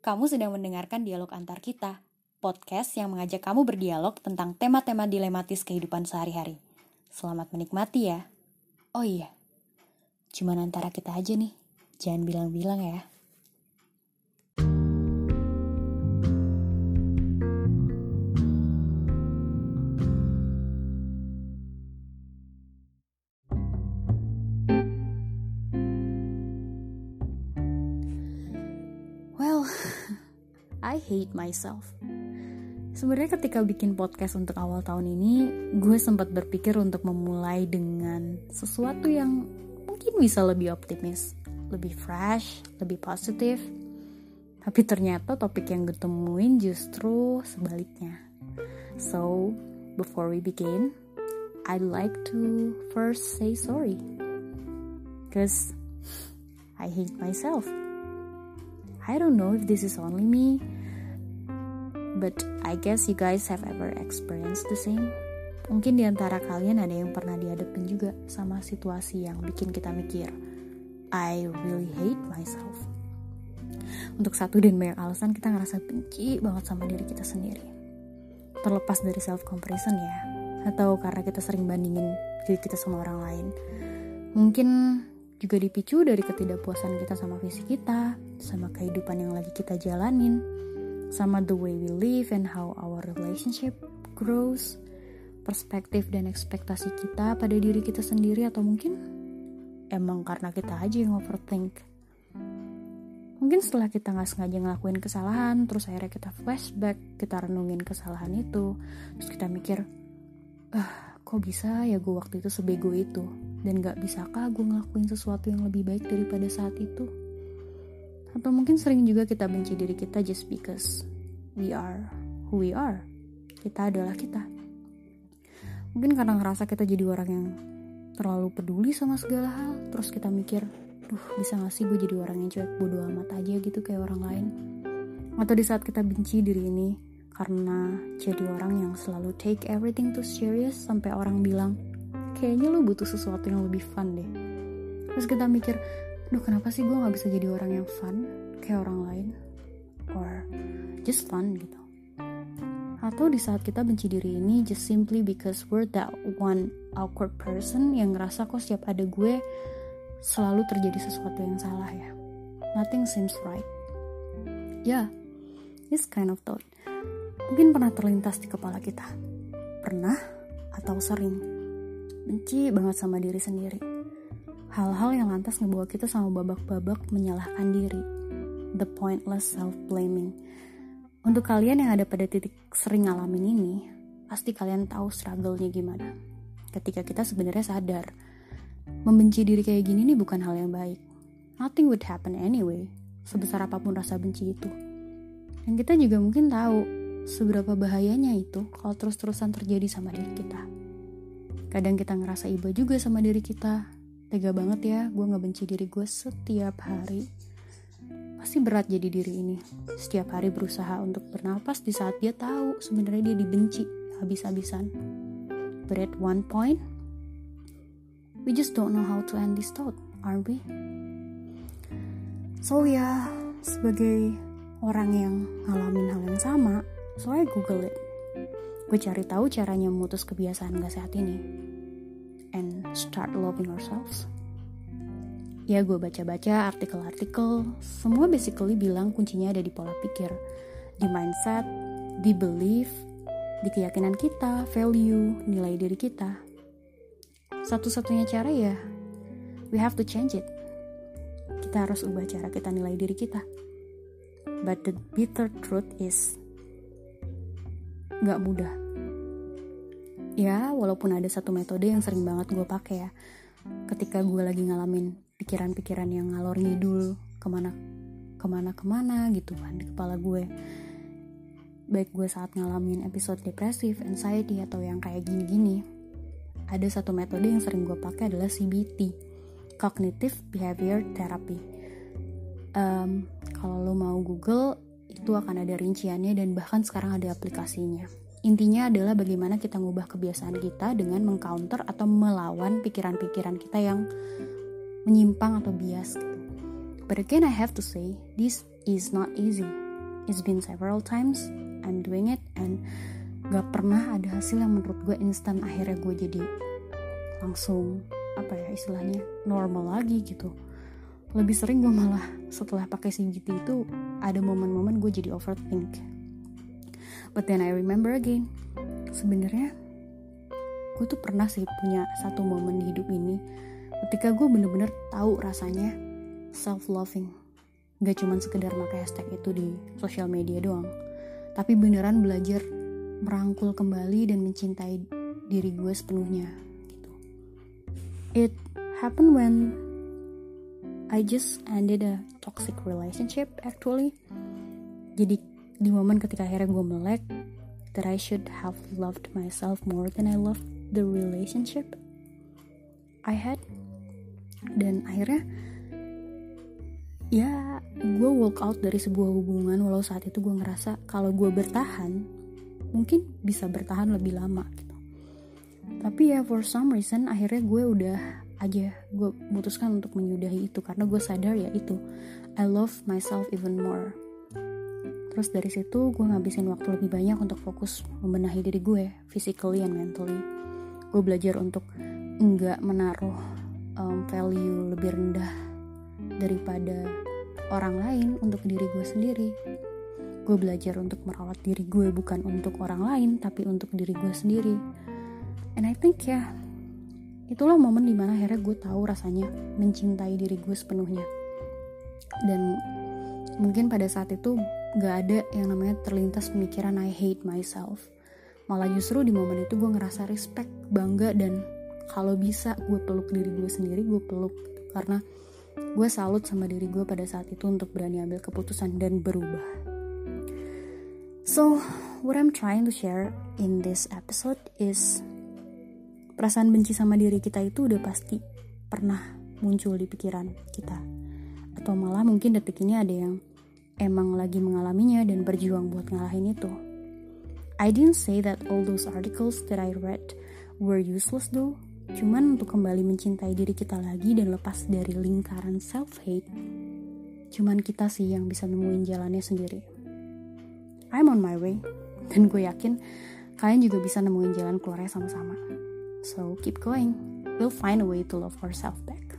Kamu sedang mendengarkan dialog antar kita, podcast yang mengajak kamu berdialog tentang tema-tema dilematis kehidupan sehari-hari. Selamat menikmati ya. Oh iya, cuman antara kita aja nih, jangan bilang-bilang ya. Well, I hate myself. Sebenarnya ketika bikin podcast untuk awal tahun ini, gue sempat berpikir untuk memulai dengan sesuatu yang mungkin bisa lebih optimis, lebih fresh, lebih positif. Tapi ternyata topik yang gue temuin justru sebaliknya. So, before we begin, I'd like to first say sorry. Cause I hate myself. I don't know if this is only me, but I guess you guys have ever experienced the same. Mungkin di antara kalian ada yang pernah dihadapin juga sama situasi yang bikin kita mikir, I really hate myself. Untuk satu dan banyak alasan kita ngerasa benci banget sama diri kita sendiri. Terlepas dari self comparison ya, atau karena kita sering bandingin diri kita sama orang lain. Mungkin juga dipicu dari ketidakpuasan kita sama visi kita, sama kehidupan yang lagi kita jalanin, sama the way we live and how our relationship grows, perspektif dan ekspektasi kita pada diri kita sendiri atau mungkin emang karena kita aja yang overthink. Mungkin setelah kita nggak sengaja ngelakuin kesalahan, terus akhirnya kita flashback, kita renungin kesalahan itu, terus kita mikir, ah kok bisa ya gue waktu itu sebego itu, dan gak bisakah gue ngelakuin sesuatu yang lebih baik daripada saat itu? Atau mungkin sering juga kita benci diri kita just because we are who we are. Kita adalah kita. Mungkin karena ngerasa kita jadi orang yang terlalu peduli sama segala hal, terus kita mikir, duh bisa gak sih gue jadi orang yang cuek bodo amat aja gitu kayak orang lain. Atau di saat kita benci diri ini, karena jadi orang yang selalu take everything too serious sampai orang bilang, kayaknya lu butuh sesuatu yang lebih fun deh. Terus kita mikir, duh kenapa sih gue gak bisa jadi orang yang fun kayak orang lain? Or just fun gitu. Atau di saat kita benci diri ini just simply because we're that one awkward person yang ngerasa kok setiap ada gue selalu terjadi sesuatu yang salah ya. Nothing seems right. Yeah, this kind of thought. Mungkin pernah terlintas di kepala kita. Pernah atau sering. Benci banget sama diri sendiri. Hal-hal yang lantas ngebawa kita sama babak-babak menyalahkan diri. The pointless self-blaming. Untuk kalian yang ada pada titik sering ngalamin ini, pasti kalian tahu struggle-nya gimana. Ketika kita sebenarnya sadar, membenci diri kayak gini nih bukan hal yang baik. Nothing would happen anyway, sebesar apa pun rasa benci itu. Dan kita juga mungkin tahu seberapa bahayanya itu kalau terus-terusan terjadi sama diri kita. Kadang kita ngerasa iba juga sama diri kita. Tega banget ya, gue ngebenci diri gue setiap hari. Pasti berat jadi diri ini. Setiap hari berusaha untuk bernapas di saat dia tahu sebenarnya dia dibenci habis-habisan. But at one point, we just don't know how to end this thought, are we? So ya, yeah, sebagai orang yang ngalamin hal yang sama, so I google it. Gue cari tahu caranya memutus kebiasaan gak sehat ini. And start loving ourselves. Ya gue baca-baca artikel-artikel, semua basically bilang kuncinya ada di pola pikir, di mindset, di belief, di keyakinan kita, value, nilai diri kita. Satu-satunya cara ya, we have to change it. Kita harus ubah cara kita nilai diri kita. But the bitter truth is, gak mudah. Ya, walaupun ada satu metode yang sering banget gue pakai ya. Ketika gue lagi ngalamin pikiran-pikiran yang ngalor ngidul ke mana ke mana ke mana gitu kan di kepala gue baik gue saat ngalamin episode depresif, anxiety atau yang kayak gini-gini ada satu metode yang sering gue pakai adalah CBT Cognitive Behavior Therapy. Um, kalau lo mau Google itu akan ada rinciannya dan bahkan sekarang ada aplikasinya intinya adalah bagaimana kita ngubah kebiasaan kita dengan mengcounter atau melawan pikiran-pikiran kita yang menyimpang atau bias gitu. But again I have to say, this is not easy. it's been several times I'm doing it and gak pernah ada hasil yang menurut gue instan akhirnya gue jadi langsung apa ya istilahnya normal lagi gitu lebih sering gue malah setelah pakai CBT itu ada momen-momen gue jadi overthink but then I remember again sebenarnya gue tuh pernah sih punya satu momen di hidup ini ketika gue bener-bener tahu rasanya self loving gak cuman sekedar pakai hashtag itu di sosial media doang tapi beneran belajar merangkul kembali dan mencintai diri gue sepenuhnya gitu. It happened when I just ended a toxic relationship actually. Jadi di momen ketika akhirnya gue melek that I should have loved myself more than I loved the relationship I had. Dan akhirnya ya gue walk out dari sebuah hubungan walau saat itu gue ngerasa kalau gue bertahan mungkin bisa bertahan lebih lama gitu. Tapi ya for some reason akhirnya gue udah aja gue memutuskan untuk menyudahi itu karena gue sadar ya itu I love myself even more terus dari situ gue ngabisin waktu lebih banyak untuk fokus membenahi diri gue physically and mentally gue belajar untuk enggak menaruh um, value lebih rendah daripada orang lain untuk diri gue sendiri. Gue belajar untuk merawat diri gue bukan untuk orang lain, tapi untuk diri gue sendiri. And I think ya, itulah momen di mana akhirnya gue tahu rasanya mencintai diri gue sepenuhnya. Dan mungkin pada saat itu gak ada yang namanya terlintas pemikiran I hate myself. Malah justru di momen itu gue ngerasa respect, bangga, dan kalau bisa gue peluk diri gue sendiri, gue peluk. Karena gue salut sama diri gue pada saat itu untuk berani ambil keputusan dan berubah. So, what I'm trying to share in this episode is perasaan benci sama diri kita itu udah pasti pernah muncul di pikiran kita. Atau malah mungkin detik ini ada yang emang lagi mengalaminya dan berjuang buat ngalahin itu. I didn't say that all those articles that I read were useless though. Cuman untuk kembali mencintai diri kita lagi dan lepas dari lingkaran self-hate, cuman kita sih yang bisa nemuin jalannya sendiri. I'm on my way, dan gue yakin kalian juga bisa nemuin jalan keluarnya sama-sama. So keep going, we'll find a way to love ourselves back.